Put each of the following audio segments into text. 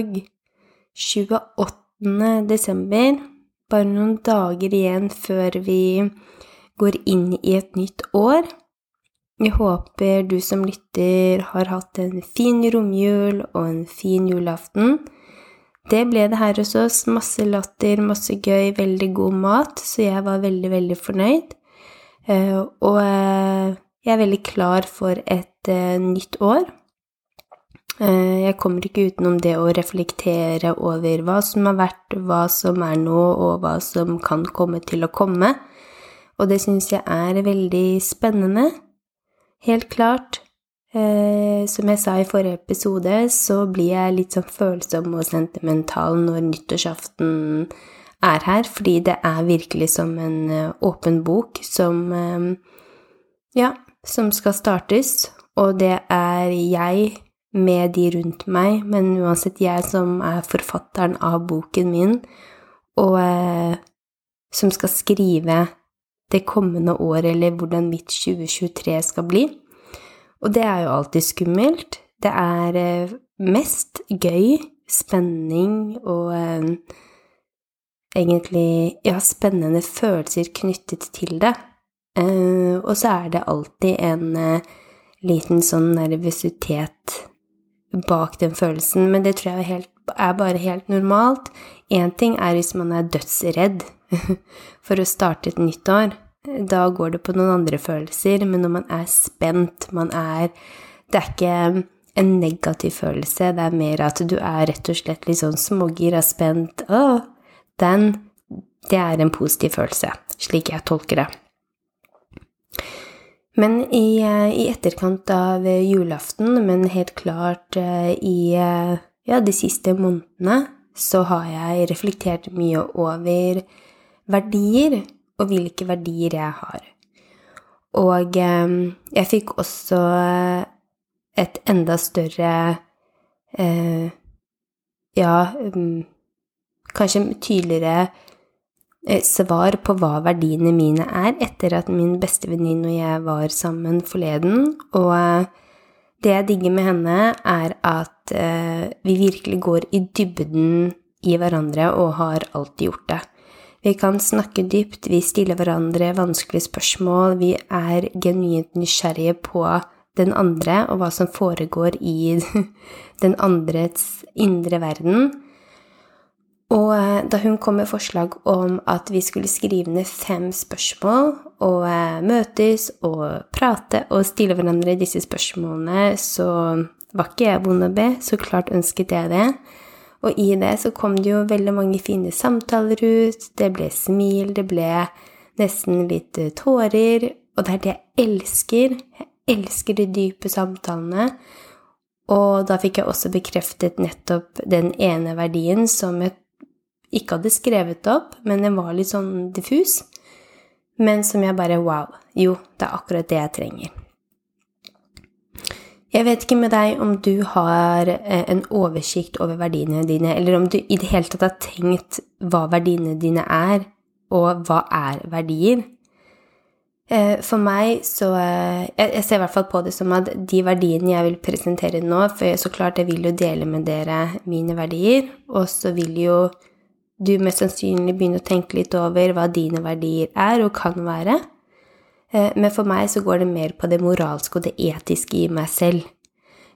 Onsdag 28. desember, bare noen dager igjen før vi går inn i et nytt år. Jeg håper du som lytter har hatt en fin romjul og en fin julaften. Det ble det her hos oss. Masse latter, masse gøy, veldig god mat, så jeg var veldig, veldig fornøyd. Eh, og eh, jeg er veldig klar for et uh, nytt år. Uh, jeg kommer ikke utenom det å reflektere over hva som har vært, hva som er nå, og hva som kan komme til å komme. Og det syns jeg er veldig spennende. Helt klart. Uh, som jeg sa i forrige episode, så blir jeg litt sånn følsom og sentimental når nyttårsaften er her, fordi det er virkelig som en åpen bok som ja, som skal startes, og det er jeg med de rundt meg, men uansett jeg som er forfatteren av boken min, og eh, som skal skrive det kommende året, eller hvordan mitt 2023 skal bli. Og det er jo alltid skummelt. Det er eh, mest gøy, spenning og eh, egentlig ja, spennende følelser knyttet til det. Uh, og så er det alltid en uh, liten sånn nervøsitet bak den følelsen, men det tror jeg er, helt, er bare helt normalt. Én ting er hvis man er dødsredd for å starte et nytt år. Da går det på noen andre følelser, men når man er spent, man er Det er ikke en negativ følelse, det er mer at du er rett og slett litt sånn smågira, spent Å, den Det er en positiv følelse, slik jeg tolker det. Men i, eh, i, etterkant av julaften, men helt klart eh, i eh, ja, de siste månedene, så har jeg reflektert mye over verdier, og hvilke verdier jeg har. Og jeg fikk også et enda større eh, Ja, mm, kanskje tydeligere Eh, svar på hva verdiene mine er etter at min beste venninne og jeg var sammen forleden. Og eh, det jeg digger med henne, er at eh, vi virkelig går i dybden i hverandre og har alltid gjort det. Vi kan snakke dypt, vi stiller hverandre vanskelige spørsmål, vi er genuint nysgjerrige på den andre og hva som foregår i den andres indre verden. Og eh, da hun kom med forslag om at vi skulle skrive ned fem spørsmål og eh, møtes og prate og stille hverandre disse spørsmålene, så var ikke jeg vond å be, så klart ønsket jeg det. Og i det så kom det jo veldig mange fine samtaler ut, det ble smil, det ble nesten litt eh, tårer, og det er det jeg elsker. Jeg elsker de dype samtalene. Og da fikk jeg også bekreftet nettopp den ene verdien som jeg ikke hadde skrevet opp, men den var litt sånn diffus. Men som jeg bare Wow. Jo, det er akkurat det jeg trenger. Jeg vet ikke med deg om du har eh, en oversikt over verdiene dine, eller om du i det hele tatt har tenkt hva verdiene dine er, og hva er verdier? Eh, for meg så eh, Jeg ser i hvert fall på det som at de verdiene jeg vil presentere nå For så klart, jeg vil jo dele med dere mine verdier, og så vil jo du mest sannsynlig begynner å tenke litt over hva dine verdier er og kan være. Eh, men for meg så går det mer på det moralske og det etiske i meg selv.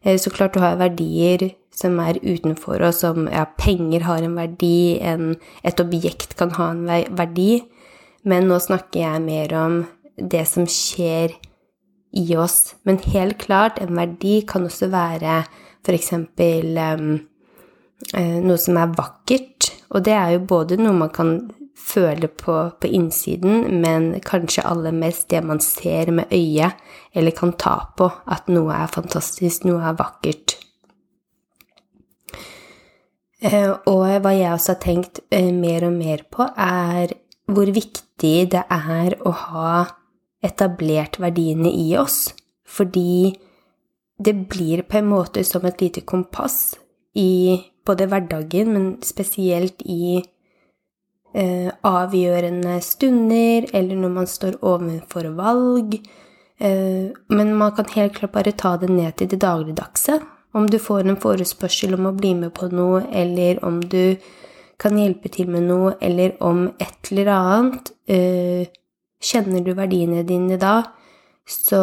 Eh, så klart du har verdier som er utenfor oss, som ja, penger har en verdi, en, et objekt kan ha en verdi, men nå snakker jeg mer om det som skjer i oss. Men helt klart, en verdi kan også være eksempel um, noe som er vakkert, og det er jo både noe man kan føle på på innsiden, men kanskje aller mest det man ser med øyet, eller kan ta på, at noe er fantastisk, noe er vakkert. Eh, og hva jeg også har tenkt eh, mer og mer på, er hvor viktig det er å ha etablert verdiene i oss. Fordi det blir på en måte som et lite kompass i både hverdagen, men spesielt i eh, avgjørende stunder, eller når man står overfor valg, Eh, men man kan helt klart bare ta det ned til det dagligdagse. Om du får en forespørsel om å bli med på noe, eller om du kan hjelpe til med noe, eller om et eller annet. Eh, kjenner du verdiene dine da, så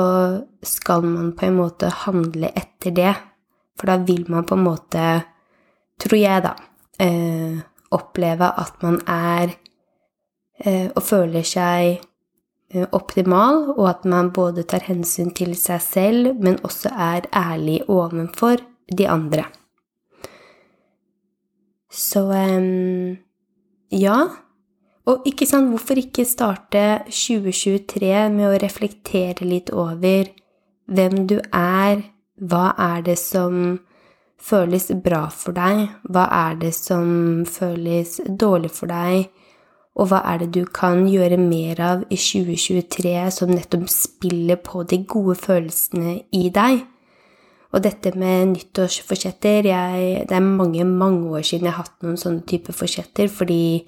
skal man på en måte handle etter det. For da vil man på en måte, tror jeg, da, eh, oppleve at man er og føler seg Eh, optimal, og at man både tar hensyn til seg selv, men også er ærlig overfor de andre. Så um, ja. Og ikke sant, hvorfor ikke starte 2023 med å reflektere litt over hvem du er, hva er det som føles bra for deg, hva er det som føles dårlig for deg, og hva er det du kan gjøre mer av i 2023 som nettopp spiller på de gode følelsene i deg? Og dette med nyttårsforsetter jeg, Det er mange, mange år siden jeg har hatt noen sånne type forsetter, fordi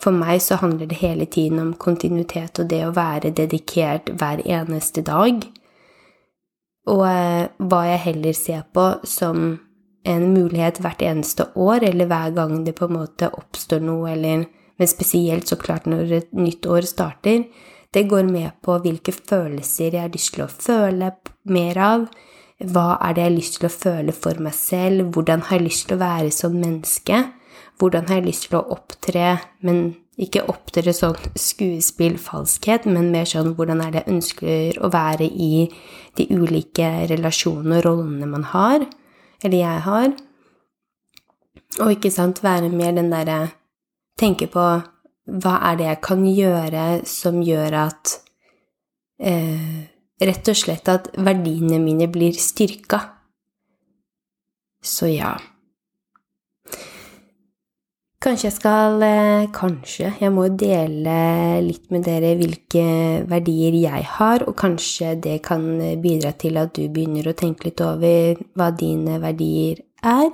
for meg så handler det hele tiden om kontinuitet og det å være dedikert hver eneste dag. Og eh, hva jeg heller ser på som en mulighet hvert eneste år, eller hver gang det på en måte oppstår noe, eller men spesielt så klart når et nytt år starter, det går med på hvilke følelser jeg har lyst til å føle mer av, hva er det jeg har lyst til å føle for meg selv, hvordan har jeg lyst til å være som menneske, hvordan har jeg lyst til å opptre, men ikke opptre sånn skuespill-falskhet, men mer sånn hvordan er det jeg ønsker å være i de ulike relasjonene og rollene man har, eller jeg har, og ikke sant, være mer den derre tenke på hva er det jeg kan gjøre som gjør at eh, Rett og slett at verdiene mine blir styrka. Så ja. Kanskje jeg skal eh, Kanskje jeg må dele litt med dere hvilke verdier jeg har, og kanskje det kan bidra til at du begynner å tenke litt over hva dine verdier er.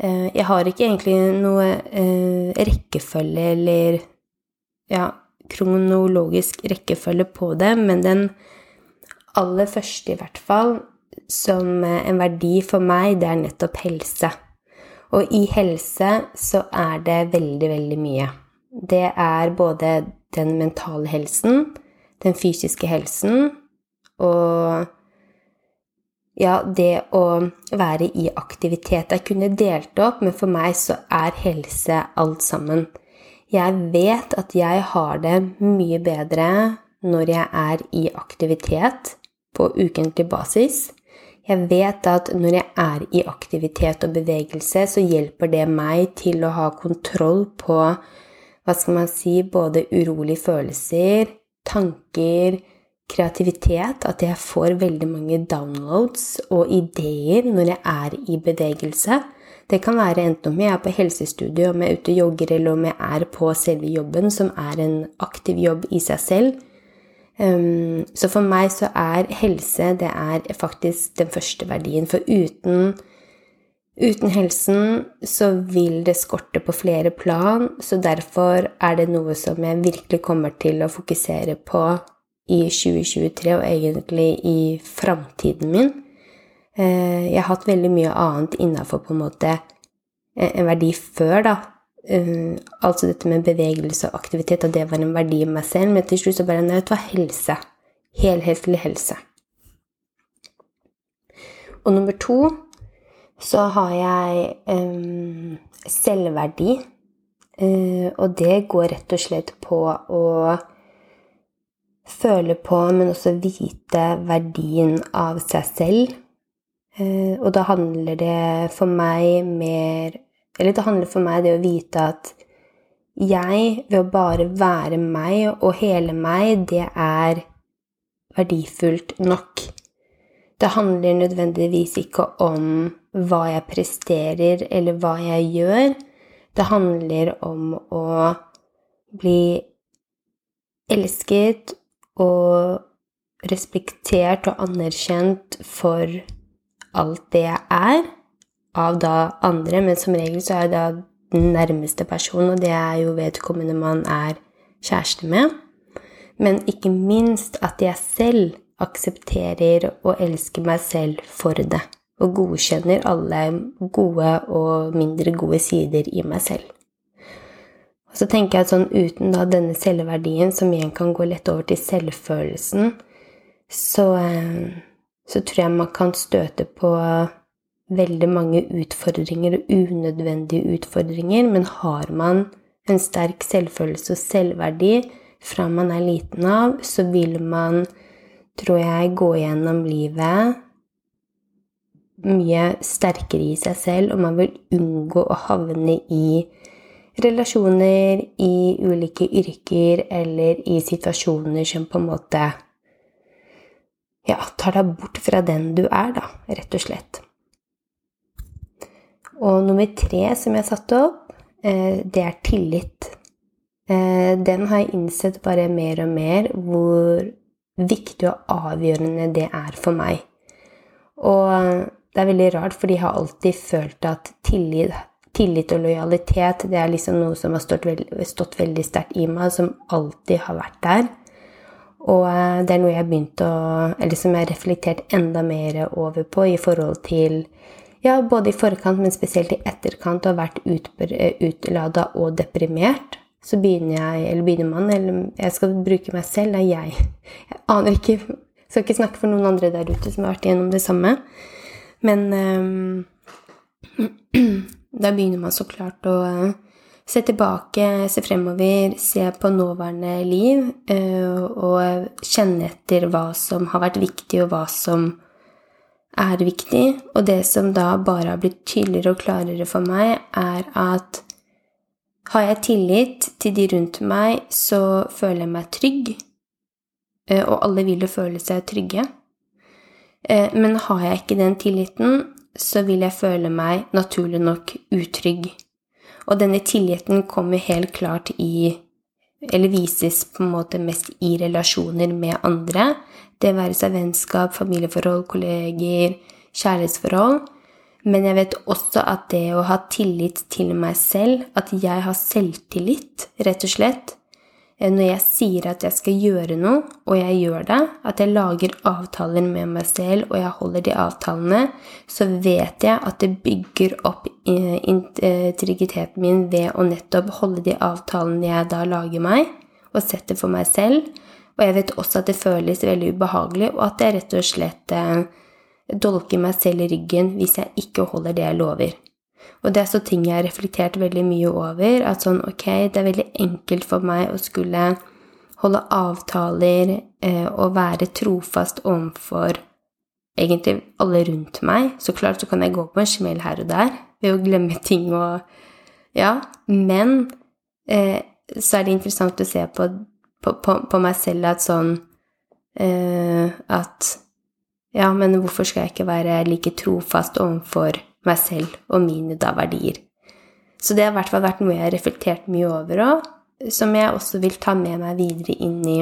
Eh, jeg har ikke egentlig noe eh, rekkefølge eller ja, kronologisk rekkefølge på det, men den aller første, i hvert fall, som en verdi for meg, det er nettopp helse. Og i helse så er det veldig, veldig mye. Det er både den mentale helsen, den fysiske helsen og ja, det å være i aktivitet. Jeg kunne delt opp, men for meg så er helse alt sammen. Jeg vet at jeg har det mye bedre når jeg er i aktivitet på ukentlig basis. Jeg vet at når jeg er i aktivitet og bevegelse, så hjelper det meg til å ha kontroll på hva skal man si, både urolige følelser, tanker, kreativitet, at jeg får veldig mange downloads og ideer når jeg er i bevegelse. Det kan være enten om jeg er på helsestudio, om jeg er ute og jogger, eller om jeg er på selve jobben, som er en aktiv jobb i seg selv. Um, så for meg så er helse det er faktisk den første verdien. For uten, uten helsen så vil det skorte på flere plan, så derfor er det noe som jeg virkelig kommer til å fokusere på i 2023 og egentlig i framtiden min. Uh, jeg har hatt veldig mye annet innafor en eh, en verdi før, da. Eh, altså dette med bevegelse og aktivitet, og det var en verdi i meg selv. Men til slutt så bare Nei, det var helse. Helhetlig helse. Og nummer to så har jeg um, selvverdi. Uh, og det går rett og slett på å føle på, men også vite verdien av seg selv. Uh, og da handler det for meg mer Eller det handler for meg det å vite at jeg, ved å bare være meg og hele meg, det er verdifullt nok. Det handler nødvendigvis ikke om hva jeg presterer, eller hva jeg gjør. Det handler om å bli elsket og respektert og anerkjent for alt det jeg er, av da andre, men som regel så er det da den nærmeste personen, og det er jo vedkommende man er kjæreste med. Men ikke minst at jeg selv aksepterer og elsker meg selv for det, og godkjenner alle gode og mindre gode sider i meg selv. Og så tenker jeg at sånn uten da denne selvverdien, som igjen kan gå lett over til selvfølelsen, så, eh, så tror jeg man kan støte på veldig mange utfordringer og unødvendige utfordringer, men har man en sterk selvfølelse og selvverdi fra man er liten av, så vil man, tror jeg, gå gjennom livet mye sterkere i seg selv, og man vil unngå å havne i relasjoner, i ulike yrker eller i situasjoner som på en måte ja, tar deg bort fra den du er, da, rett og slett. Og nummer tre som jeg satte opp, Eh, det er tillit. Eh, den har jeg innsett bare mer og mer hvor viktig og avgjørende det er for meg. Og det er veldig rart, fordi jeg har alltid følt at tillit, tillit og lojalitet det er liksom noe som har stått, veld, stått veldig sterkt i meg, som alltid har vært der. Og eh, det er noe jeg har begynt å Eller som jeg har reflektert enda mer over på i forhold til ja, både i forkant, men spesielt i etterkant, og har vært utlada og deprimert, så begynner jeg, eller begynner man, eller jeg skal bruke meg selv, det er jeg. Jeg aner ikke Skal ikke snakke for noen andre der ute som har vært igjennom det samme. Men um, da begynner man så klart å uh, se tilbake, se fremover, se på nåværende liv uh, og kjenne etter hva som har vært viktig, og hva som er viktig, og det som da bare har blitt tydeligere og klarere for meg, er at har jeg tillit til de rundt meg, så føler jeg meg trygg, eh, og alle vil jo føle seg trygge. Eh, men har jeg ikke den tilliten, så vil jeg føle meg naturlig nok utrygg. Og denne tilliten kommer helt klart i Eller vises på en måte mest i relasjoner med andre, det være seg vennskap, familieforhold, kolleger, kjærlighetsforhold. Men jeg vet også at det å ha tillit til meg selv, at jeg har selvtillit, rett og slett eh, Når jeg sier at jeg skal gjøre noe, og jeg gjør det, at jeg lager avtaler med meg selv, og jeg holder de avtalene, så vet jeg at det bygger opp eh, integriteten min ved å nettopp holde de avtalene jeg da lager meg, og setter for meg selv. Og jeg vet også at det føles veldig ubehagelig, og at jeg rett og slett eh, dolker meg selv i ryggen hvis jeg ikke holder det jeg lover. Og det er så ting jeg har reflektert veldig mye over. At sånn, ok, det er veldig enkelt for meg å skulle holde avtaler eh, og være trofast overfor egentlig alle rundt meg. Så klart så kan jeg gå på en smell her og der ved å glemme ting og Ja. Men eh, så er det interessant å se på på, på, meg selv at sånn uh, At ja, men hvorfor skal jeg ikke være like trofast overfor meg selv og mine da verdier? Så det har i hvert fall vært noe jeg har reflektert mye over òg, som jeg også vil ta med meg videre inn i,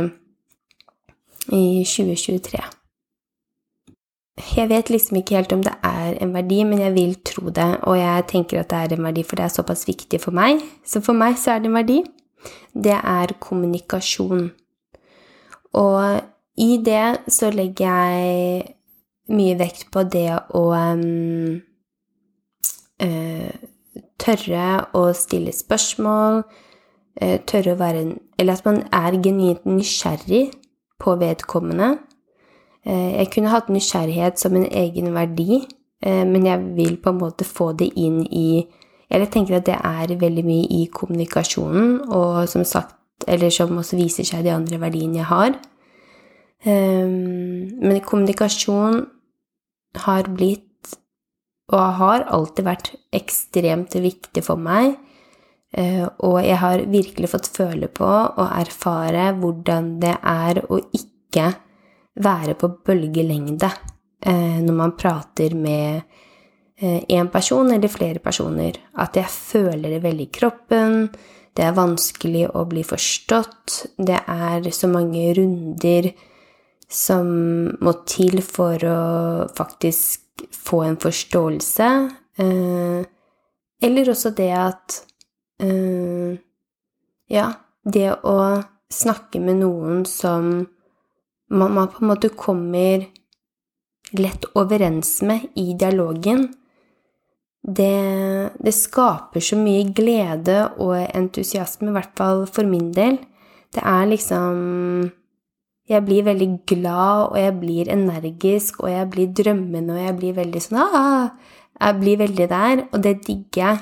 i 2023. Jeg vet liksom ikke helt om det er en verdi, men jeg vil tro det, og jeg tenker at det er en verdi, for det er såpass viktig for meg. Så for meg så er det en verdi det er kommunikasjon. Og i det så legger jeg mye vekt på det å um, uh, tørre å stille spørsmål, uh, tørre å være Eller at man er genuint nysgjerrig på vedkommende. Uh, jeg kunne hatt nysgjerrighet som en egen verdi, men jeg vil på en måte få det inn i jeg tenker at det er veldig mye i kommunikasjonen, og som sagt, eller som også viser seg de andre verdiene jeg har. Um, men kommunikasjon har blitt, og har alltid vært, ekstremt viktig for meg. Uh, og jeg har virkelig fått føle på og erfare hvordan det er å ikke være på bølgelengde uh, når man prater med én eh, person eller flere personer. At jeg føler det veldig i kroppen. Det er vanskelig å bli forstått. Det er så mange runder som må til for å faktisk få en forståelse. Eh, eller også det at eh, Ja, det å snakke med noen som man, på en måte kommer lett overens med i dialogen, det, det, skaper så mye glede og entusiasme, i hvert fall for min del. Det er liksom Jeg blir veldig glad, og jeg blir energisk, og jeg blir drømmende, og jeg blir veldig sånn ah, Jeg blir veldig der, og det digger jeg.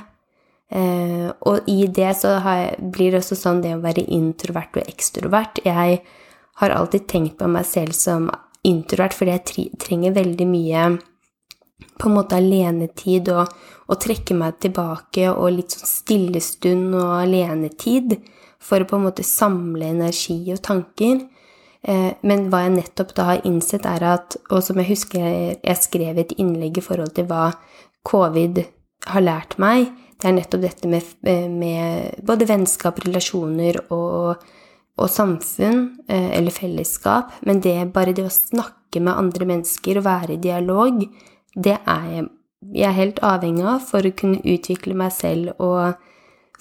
Eh, og i det så jeg, blir det også sånn det å være introvert og ekstrovert. Jeg har alltid tenkt på meg selv som introvert fordi jeg trenger veldig mye på en måte alenetid og, og trekke meg tilbake og litt sånn stillestund og alenetid for å på en måte samle energi og tanker. Eh, men hva jeg nettopp da har innsett, er at Og som jeg husker jeg skrev et innlegg i forhold til hva covid har lært meg, det er nettopp dette med, eh, med både vennskap, relasjoner og, og, samfunn, eh, eller fellesskap. Men det, bare det å snakke med andre mennesker og være i dialog, det er jeg, er helt avhengig av for å kunne utvikle meg selv og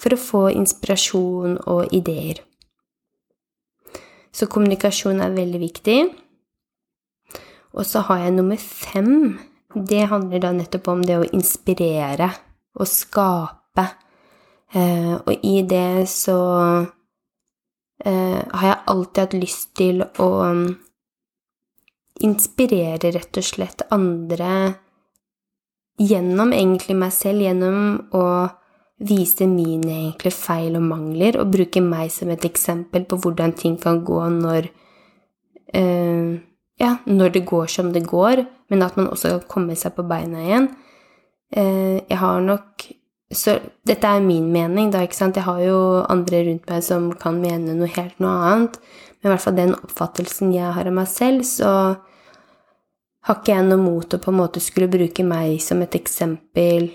for å få inspirasjon og ideer. Så kommunikasjon er veldig viktig. Og så har jeg nummer fem. Det handler da nettopp om det å inspirere og skape. Eh, og i det så eh, har jeg alltid hatt lyst til å um, inspirere rett og slett andre gjennom egentlig meg selv, gjennom å vise mine egentlig feil og mangler, og bruke meg som et eksempel på hvordan ting kan gå når eh, Ja, når det går som det går, men at man også kan komme seg på beina igjen. Uh, jeg har nok Så dette er min mening, da, ikke sant. Jeg har jo andre rundt meg som kan mene noe helt noe annet. Men i hvert fall den oppfattelsen jeg har av meg selv, så har ikke jeg noe mot å på en måte skulle bruke meg som et eksempel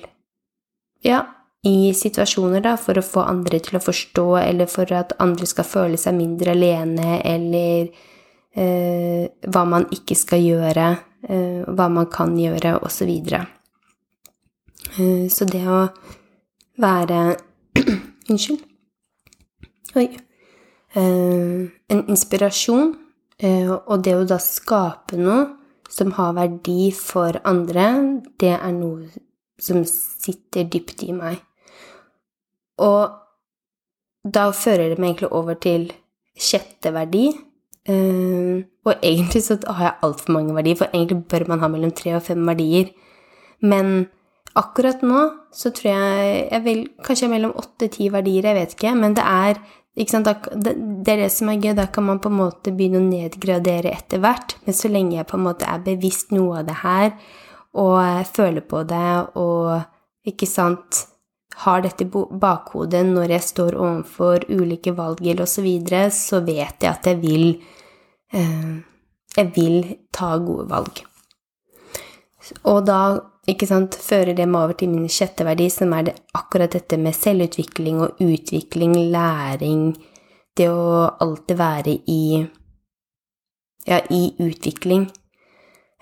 ja, i situasjoner, da, for å få andre til å forstå, eller for at andre skal føle seg mindre alene, eller eh, hva man ikke skal gjøre, eh, hva man kan gjøre, osv. Eh, så det å være Unnskyld. Oi. Eh, en inspirasjon, eh, og det å da skape noe som har verdi for andre, det er noe som sitter dypt i meg. Og da fører det meg egentlig over til sjette verdi. og egentlig så har jeg altfor mange verdier, for egentlig bør man ha mellom tre og fem verdier. Men Akkurat nå så tror jeg jeg vil Kanskje mellom åtte-ti verdier, jeg vet ikke. Men det er, det, er det som er gøy. Da kan man på en måte begynne å nedgradere etter hvert. Men så lenge jeg på en måte er bevisst noe av det her, og føler på det, og ikke sant har dette i bakhodet når jeg står overfor ulike valg osv., så, videre, så vet jeg at jeg vil eh, Jeg vil ta gode valg. Og da ikke sant, fører det meg over til min sjette verdi, som er det, akkurat dette med selvutvikling og utvikling, læring, det å alltid være i ja, i utvikling.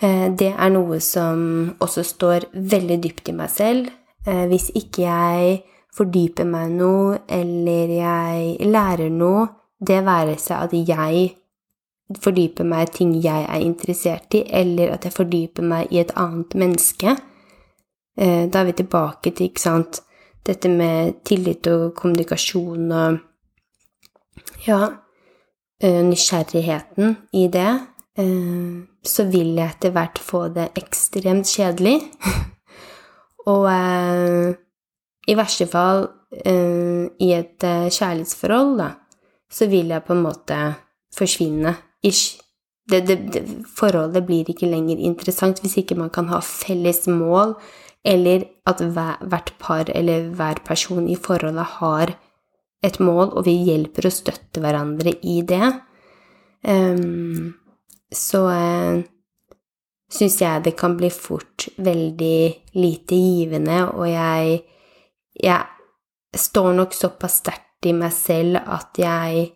Eh, det er noe som også står veldig dypt i meg selv. Eh, hvis ikke jeg fordyper meg noe, eller jeg lærer noe, det være seg at jeg fordyper meg i ting jeg er interessert i, eller at jeg fordyper meg i et annet menneske, da er vi tilbake til ikke sant, dette med tillit og kommunikasjon og ja, eh, nysgjerrigheten i det. Eh, så vil jeg etter hvert få det ekstremt kjedelig. og i verste fall i et kjærlighetsforhold, da, så vil jeg på en måte forsvinne. Ish. Det, det, det, forholdet blir ikke lenger interessant hvis ikke man kan ha felles mål eller at hvert par eller hver person i forholdet har et mål, og vi hjelper og støtter hverandre i det. Um, så uh, syns jeg det kan bli fort veldig lite givende, og jeg, jeg står nok såpass sterkt i meg selv at jeg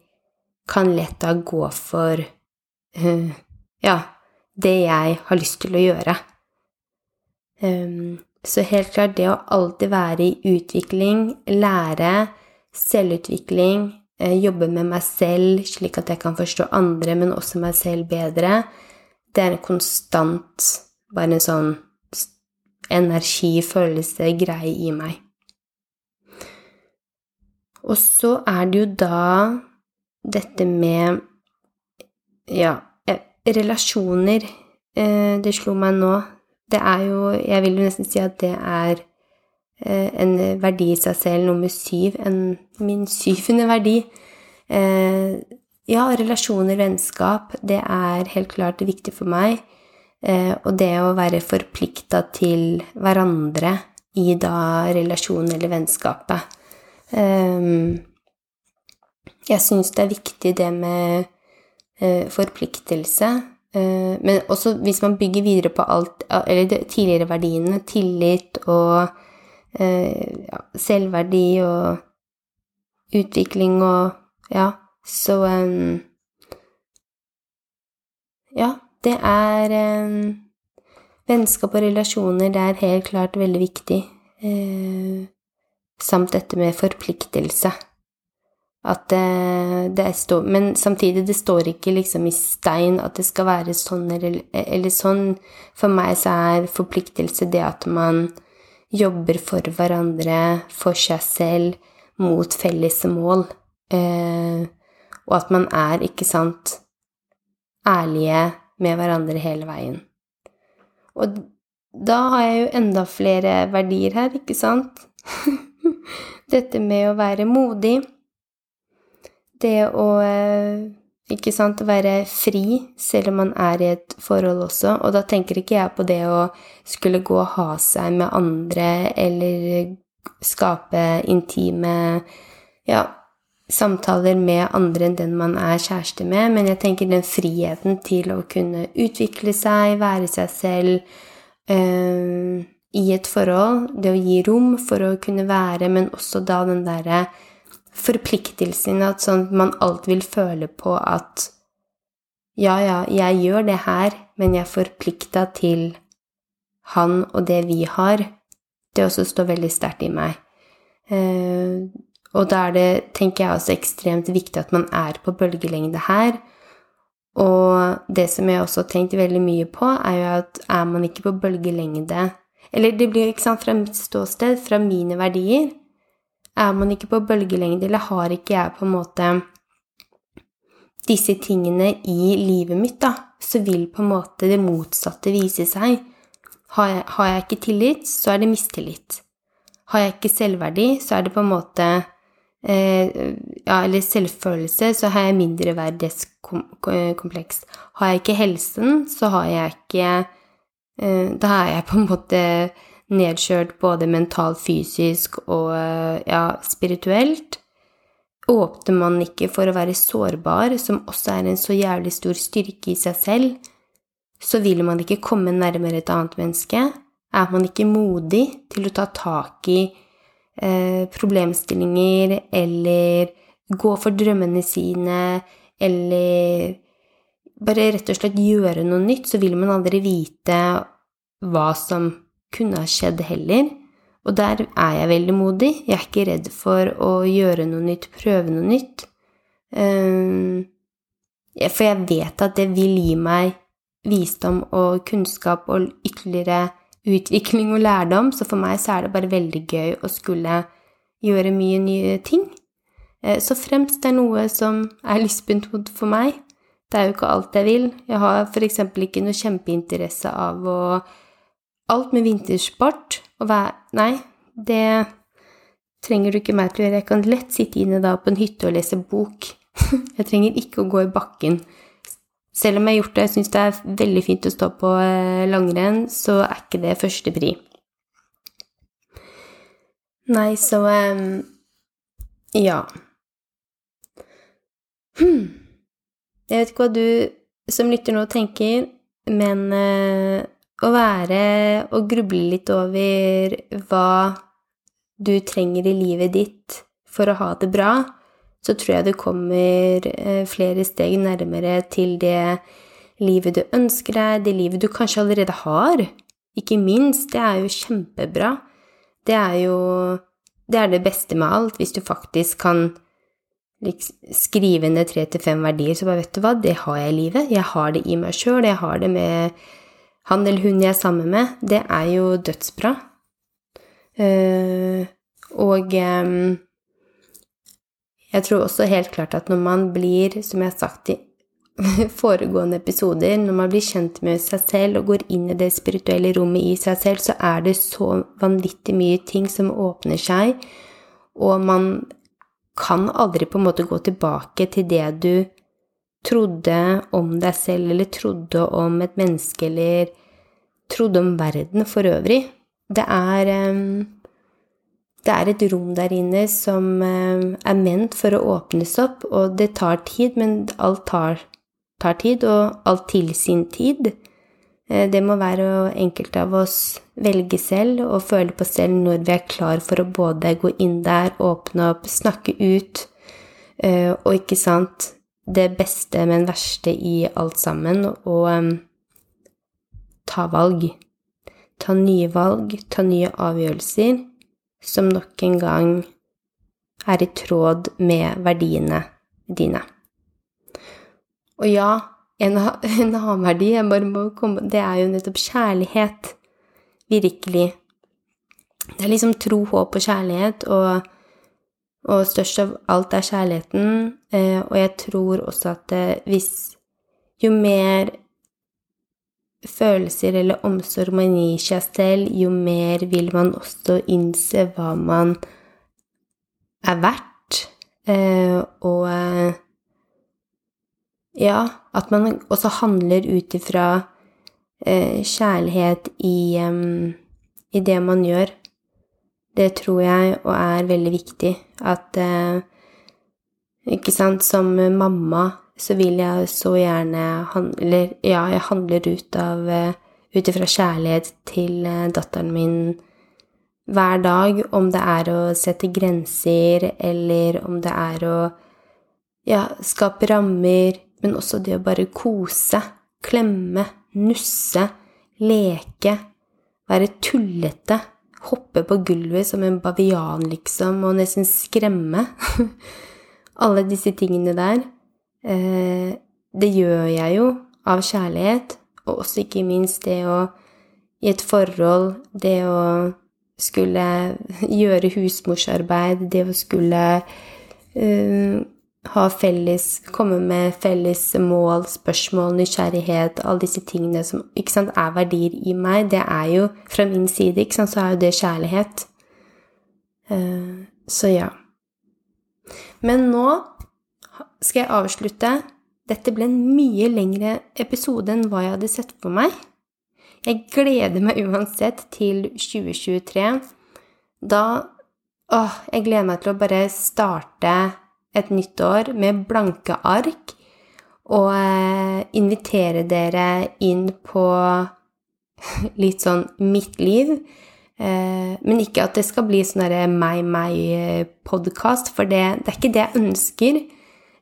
kan lett da gå for uh, ja, det jeg har lyst til å gjøre. Um, så helt klart det å alltid være i utvikling, lære, selvutvikling, eh, jobbe med meg selv slik at jeg kan forstå andre, men også meg selv bedre, det er en konstant, bare en sånn energi, følelse, greie i meg. Og så er det jo da dette med ja, eh, relasjoner. Eh, det slo meg nå. Det er jo Jeg vil jo nesten si at det er eh, en verdi i seg selv, nummer syv. En, min syvende verdi. Ja, relasjoner, vennskap, det er helt klart viktig for meg. Og det å være forplikta til hverandre i da relasjonen eller vennskapet. Jeg syns det er viktig det med eh, forpliktelse. Eh, men også hvis man bygger videre på alt, eller de tidligere verdiene, tillit og eh, ja, selvverdi og utvikling og Ja, så Ja, det er Vennskap og relasjoner, det er helt klart veldig viktig. samt dette med forpliktelse. At det, det står Men samtidig, det står ikke liksom i stein at det skal være sånn eller, eller sånn. For meg så er forpliktelse det at man jobber for hverandre, for seg selv, mot felles mål. Eh, og at man er, ikke sant, ærlige med hverandre hele veien. Og da har jeg jo enda flere verdier her, ikke sant? Dette med å være modig det å eh, ikke sant, være fri selv om man er i et forhold også. Og da tenker ikke jeg på det å skulle gå og ha seg med andre eller skape intime ja, samtaler med andre enn den man er kjæreste med, men jeg tenker den friheten til å kunne utvikle seg, være seg selv øh, i et forhold, det å gi rom for å kunne være, men også da den derre forpliktelsen at sånn man alltid vil føle på at ja, ja, jeg gjør det her, men jeg er forplikta til han og det vi har. Det også står veldig sterkt i meg. Eh, og da er det, tenker jeg, også ekstremt viktig at man er på bølgelengde her. Og det som jeg også har tenkt veldig mye på, er jo at er man ikke på bølgelengde Eller det blir ikke sant fra mitt ståsted, fra mine verdier, er man ikke på bølgelengde, eller har ikke jeg på en måte disse tingene i livet mitt, da, så vil på en måte det motsatte vise seg. Har jeg, har jeg ikke tillit, så er det mistillit. Har jeg ikke selvverdi, så er det på en måte eh, Ja, eller selvfølelse, så har jeg mindreverdighetskompleks. Har jeg ikke helsen, så har jeg ikke eh, Da er jeg på en måte nedkjørt både mentalt, fysisk og ja, spirituelt. Åpner man ikke for å være sårbar, som også er en så jævlig stor styrke i seg selv, så vil man ikke komme nærmere et annet menneske. Er man ikke modig til å ta tak i eh, problemstillinger eller gå for drømmene sine eller bare rett og slett gjøre noe nytt, så vil man aldri vite hva som kunne ha skjedd heller. Og der er jeg veldig modig. Jeg er ikke redd for å gjøre noe nytt, prøve noe nytt. Ehm, for jeg vet at det vil gi meg visdom og kunnskap og ytterligere utvikling og lærdom, så for meg så er det bare veldig gøy å skulle gjøre mye nye ting. Eh, så fremst det er noe som er lystbetont for meg. Det er jo ikke alt jeg vil. Jeg har f.eks. ikke noe kjempeinteresse av å alt med vintersport og vær... Nei, det trenger du ikke meg til å gjøre. Jeg kan lett sitte inne da på en hytte og lese bok. Jeg trenger ikke å gå i bakken. Selv om jeg har gjort det, jeg syns det er veldig fint å stå på eh, langrenn, så er ikke det første pri. Nei, så um, Ja. Hmm. Jeg vet ikke hva du som lytter nå tenker, men uh, å være og gruble litt over hva du trenger i livet ditt for å ha det bra, så tror jeg du kommer eh, flere steg nærmere til det livet du ønsker deg, det livet du kanskje allerede har. Ikke minst, det er jo kjempebra. Det er jo det er det beste med alt, hvis du faktisk kan skrive ned tre til fem verdier, så bare vet du hva, det har jeg i livet. Jeg har det i meg sjøl, jeg har det med han eller hun jeg er sammen med. Det er jo dødsbra. Uh, og um, jeg tror også helt klart at når man blir, som jeg har sagt i foregående episoder, når man blir kjent med seg selv og går inn i det spirituelle rommet i seg selv, så er det så vanvittig mye ting som åpner seg, og man kan aldri på en måte gå tilbake til det du trodde om deg selv, eller trodde om et menneske, eller trodde om verden for øvrig. Det er det er et rom der inne som er ment for å åpnes opp, og det tar tid, men alt tar tar tid, og alt til sin tid. Eh, det må være enkelte av oss velge selv og føle på selv når vi er klar for å både gå inn der, åpne opp, snakke ut, eh, og ikke sant Det beste, men verste i alt sammen, og ta valg. Ta nye valg, ta nye avgjørelser som nok en gang er i tråd med verdiene dine. Og ja, en, en annen verdi komme Det er jo nettopp kjærlighet. Virkelig. Det er liksom tro, håp og kjærlighet, og, og størst av alt er kjærligheten. Eh, og jeg tror også at eh, hvis Jo mer følelser eller omsorg man gir seg selv, jo mer vil man også innse hva man er verdt. Eh, og ja, at man også handler ut ifra eh, kjærlighet i, i, det man gjør. Det tror jeg og er veldig viktig. At eh, Ikke sant, som mamma så vil jeg så gjerne handle Ja, jeg handler ut av eh, Ut ifra kjærlighet til eh, datteren min hver dag, om det er å sette grenser, eller om det er å ja, skape rammer men også det å bare kose, klemme, nusse, leke, være tullete, hoppe på gulvet som en bavian, liksom, og nesten skremme. Alle disse tingene der. Eh, det gjør jeg jo av kjærlighet, og også ikke minst det å i et forhold, det å skulle gjøre husmorsarbeid, det å skulle uh, ha felles Komme med felles mål, spørsmål, nysgjerrighet, alle disse tingene som sant, er verdier i meg, det er jo fra min side, sant, så er jo det kjærlighet. Uh, så ja. Men nå skal jeg avslutte. Dette ble en mye lengre episode enn hva jeg hadde sett for meg. Jeg gleder meg uansett til 2023. Da Åh, jeg gleder meg til å bare starte et nytt år med blanke ark og eh, invitere dere inn på litt sånn mitt liv. Eh, men ikke at det skal bli sånn meg-meg-podkast, for det, det, er ikke det jeg ønsker.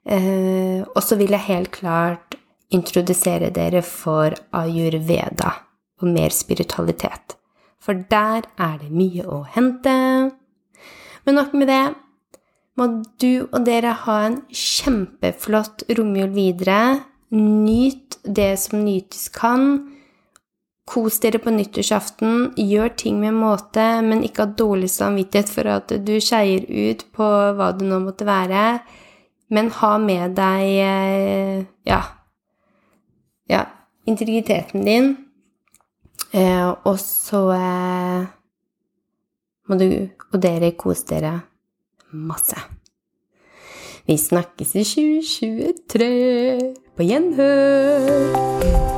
Eh, og så vil jeg helt klart introdusere dere for ayurveda og mer spiritualitet. For der er det mye å hente. Men nok med det må du og dere ha en kjempeflott romjul videre. Nyt det som nytes kan. Kos dere på nyttårsaften. Gjør ting med måte, men ikke ha dårlig samvittighet for at du skeier ut på hva det nå måtte være. Men ha med deg eh, ja, ja integriteten din. Eh, og så eh, må du og dere kose dere masse. Vi snakkes i 2023. På gjenhør!